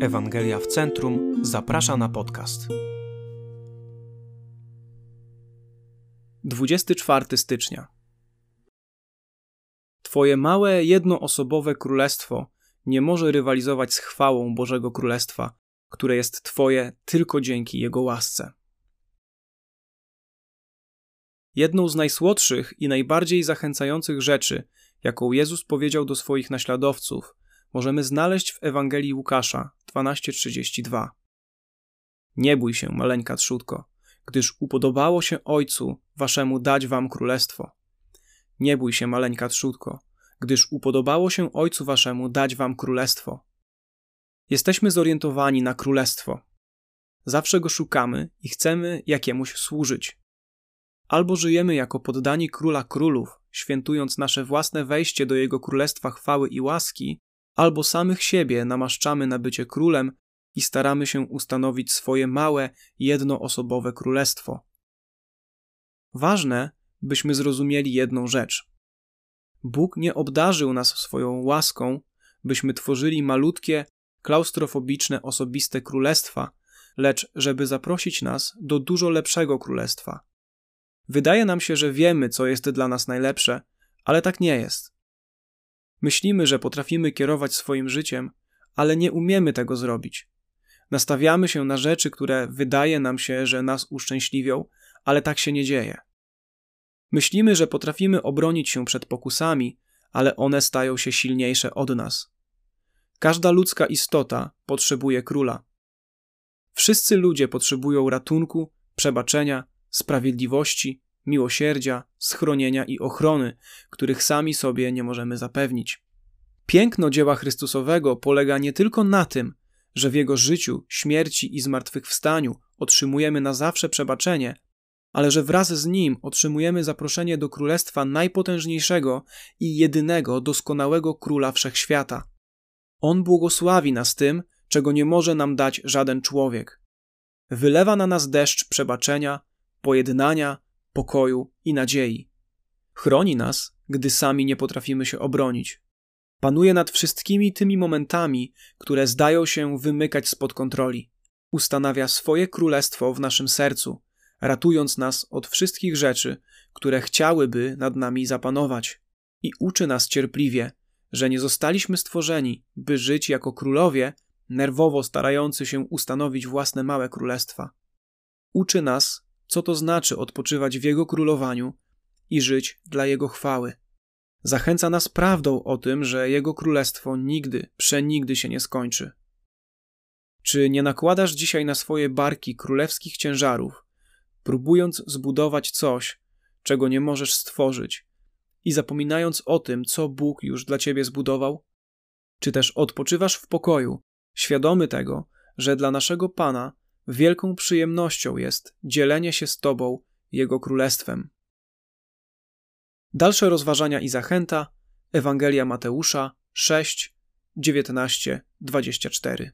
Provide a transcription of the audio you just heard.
Ewangelia w Centrum zaprasza na podcast. 24 stycznia. Twoje małe, jednoosobowe królestwo nie może rywalizować z chwałą Bożego Królestwa, które jest Twoje tylko dzięki Jego łasce. Jedną z najsłodszych i najbardziej zachęcających rzeczy, jaką Jezus powiedział do swoich naśladowców, możemy znaleźć w Ewangelii Łukasza 12:32. Nie bój się, maleńka trzutko, gdyż upodobało się Ojcu waszemu dać wam królestwo. Nie bój się, maleńka trzutko, gdyż upodobało się Ojcu waszemu dać wam królestwo. Jesteśmy zorientowani na królestwo. Zawsze go szukamy i chcemy jakiemuś służyć. Albo żyjemy jako poddani króla królów, świętując nasze własne wejście do jego królestwa chwały i łaski, albo samych siebie namaszczamy na bycie królem i staramy się ustanowić swoje małe, jednoosobowe królestwo. Ważne, byśmy zrozumieli jedną rzecz. Bóg nie obdarzył nas swoją łaską, byśmy tworzyli malutkie, klaustrofobiczne, osobiste królestwa, lecz żeby zaprosić nas do dużo lepszego królestwa. Wydaje nam się, że wiemy, co jest dla nas najlepsze, ale tak nie jest. Myślimy, że potrafimy kierować swoim życiem, ale nie umiemy tego zrobić. Nastawiamy się na rzeczy, które wydaje nam się, że nas uszczęśliwią, ale tak się nie dzieje. Myślimy, że potrafimy obronić się przed pokusami, ale one stają się silniejsze od nas. Każda ludzka istota potrzebuje króla. Wszyscy ludzie potrzebują ratunku, przebaczenia, sprawiedliwości, miłosierdzia, schronienia i ochrony, których sami sobie nie możemy zapewnić. Piękno dzieła Chrystusowego polega nie tylko na tym, że w Jego życiu, śmierci i zmartwychwstaniu otrzymujemy na zawsze przebaczenie, ale że wraz z Nim otrzymujemy zaproszenie do Królestwa najpotężniejszego i jedynego doskonałego Króla Wszechświata. On błogosławi nas tym, czego nie może nam dać żaden człowiek. Wylewa na nas deszcz przebaczenia, pojednania, pokoju i nadziei. Chroni nas, gdy sami nie potrafimy się obronić. Panuje nad wszystkimi tymi momentami, które zdają się wymykać spod kontroli. Ustanawia swoje królestwo w naszym sercu, ratując nas od wszystkich rzeczy, które chciałyby nad nami zapanować. I uczy nas cierpliwie, że nie zostaliśmy stworzeni, by żyć jako królowie, nerwowo starający się ustanowić własne małe królestwa. Uczy nas, co to znaczy odpoczywać w Jego królowaniu i żyć dla Jego chwały. Zachęca nas prawdą o tym, że Jego królestwo nigdy, przenigdy się nie skończy. Czy nie nakładasz dzisiaj na swoje barki królewskich ciężarów, próbując zbudować coś, czego nie możesz stworzyć, i zapominając o tym, co Bóg już dla ciebie zbudował? Czy też odpoczywasz w pokoju, świadomy tego, że dla naszego Pana Wielką przyjemnością jest dzielenie się z Tobą Jego Królestwem. Dalsze rozważania i zachęta Ewangelia Mateusza 6, 19, 24.